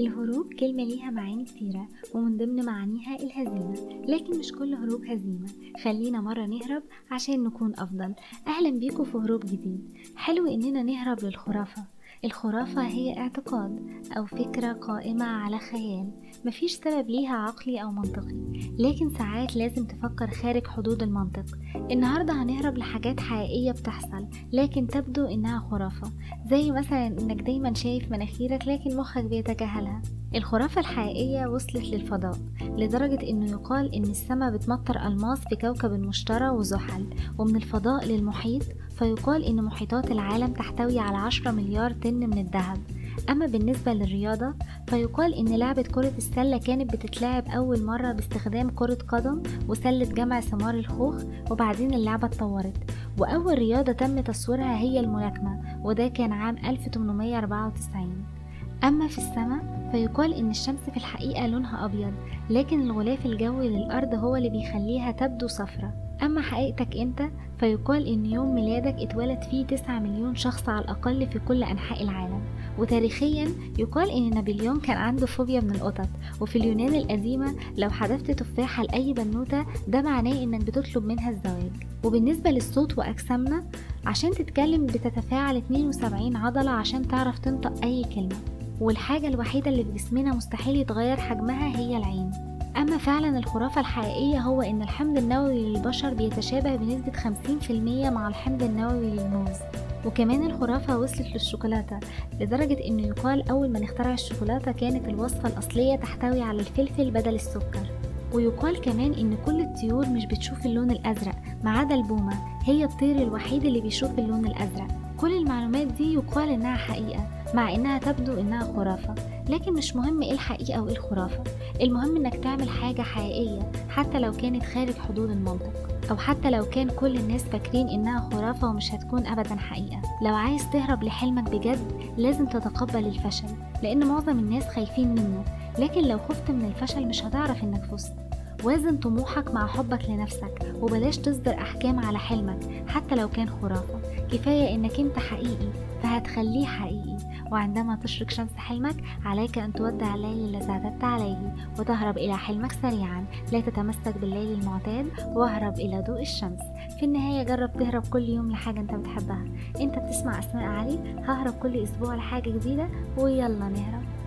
الهروب كلمة ليها معاني كتيرة ومن ضمن معانيها الهزيمة لكن مش كل هروب هزيمة. خلينا مرة نهرب عشان نكون أفضل. أهلا بيكم في هروب جديد. حلو إننا نهرب للخرافة. الخرافة هي اعتقاد أو فكرة قائمة على خيال. مفيش سبب ليها عقلي أو منطقي لكن ساعات لازم تفكر خارج حدود المنطق. النهاردة هنهرب لحاجات حقيقية بتحصل لكن تبدو إنها خرافة. زي مثلا إنك دايما شايف مناخيرك لكن مخك بيتجاهلها. الخرافة الحقيقية وصلت للفضاء لدرجة إنه يقال إن السماء بتمطر ألماس في كوكب المشتري وزحل ومن الفضاء للمحيط فيقال إن محيطات العالم تحتوي على 10 مليار طن من الذهب. أما بالنسبة للرياضة فيقال إن لعبة كرة السلة كانت بتتلعب أول مرة باستخدام كرة قدم وسلة جمع ثمار الخوخ وبعدين اللعبة اتطورت. وأول رياضة تم تصويرها هي الملاكمة وده كان عام 1894 أما في السماء فيقال إن الشمس في الحقيقة لونها أبيض لكن الغلاف الجوي للأرض هو اللي بيخليها تبدو صفرة أما حقيقتك أنت فيقال إن يوم ميلادك اتولد فيه 9 مليون شخص على الأقل في كل أنحاء العالم. وتاريخيا يقال إن نابليون كان عنده فوبيا من القطط. وفي اليونان القديمة لو حذفت تفاحة لأي بنوتة ده معناه إنك بتطلب منها الزواج. وبالنسبة للصوت وأجسامنا عشان تتكلم بتتفاعل 72 عضلة عشان تعرف تنطق أي كلمة. والحاجة الوحيدة اللي في جسمنا مستحيل يتغير حجمها هي العين. أما فعلا الخرافة الحقيقية هو إن الحمض النووي للبشر بيتشابه بنسبة 50% مع الحمض النووي للموز. وكمان الخرافة وصلت للشوكولاتة لدرجة إنه يقال أول ما نخترع الشوكولاتة كانت الوصفة الأصلية تحتوي على الفلفل بدل السكر. ويقال كمان إن كل الطيور مش بتشوف اللون الأزرق ما عدا البومة هي الطير الوحيد اللي بيشوف اللون الأزرق. كل المعلومات دي يقال إنها حقيقة. مع إنها تبدو إنها خرافة لكن مش مهم إيه الحقيقة وإيه الخرافة. المهم إنك تعمل حاجة حقيقية حتى لو كانت خارج حدود المنطق أو حتى لو كان كل الناس فاكرين إنها خرافة ومش هتكون أبدا حقيقة. لو عايز تهرب لحلمك بجد لازم تتقبل الفشل لأن معظم الناس خايفين منه. لكن لو خفت من الفشل مش هتعرف إنك فزت. وازن طموحك مع حبك لنفسك وبلاش تصدر أحكام على حلمك حتى لو كان خرافة. كفاية إنك أنت حقيقي فهتخليه حقيقي. وعندما تشرق شمس حلمك عليك أن تودع الليل الذي اعتدت عليه وتهرب إلى حلمك سريعا. لا تتمسك بالليل المعتاد واهرب إلى ضوء الشمس. في النهاية جرب تهرب كل يوم لحاجة أنت بتحبها. أنت بتسمع أسماء علي؟ ههرب كل أسبوع لحاجة جديدة؟ ويلا نهرب.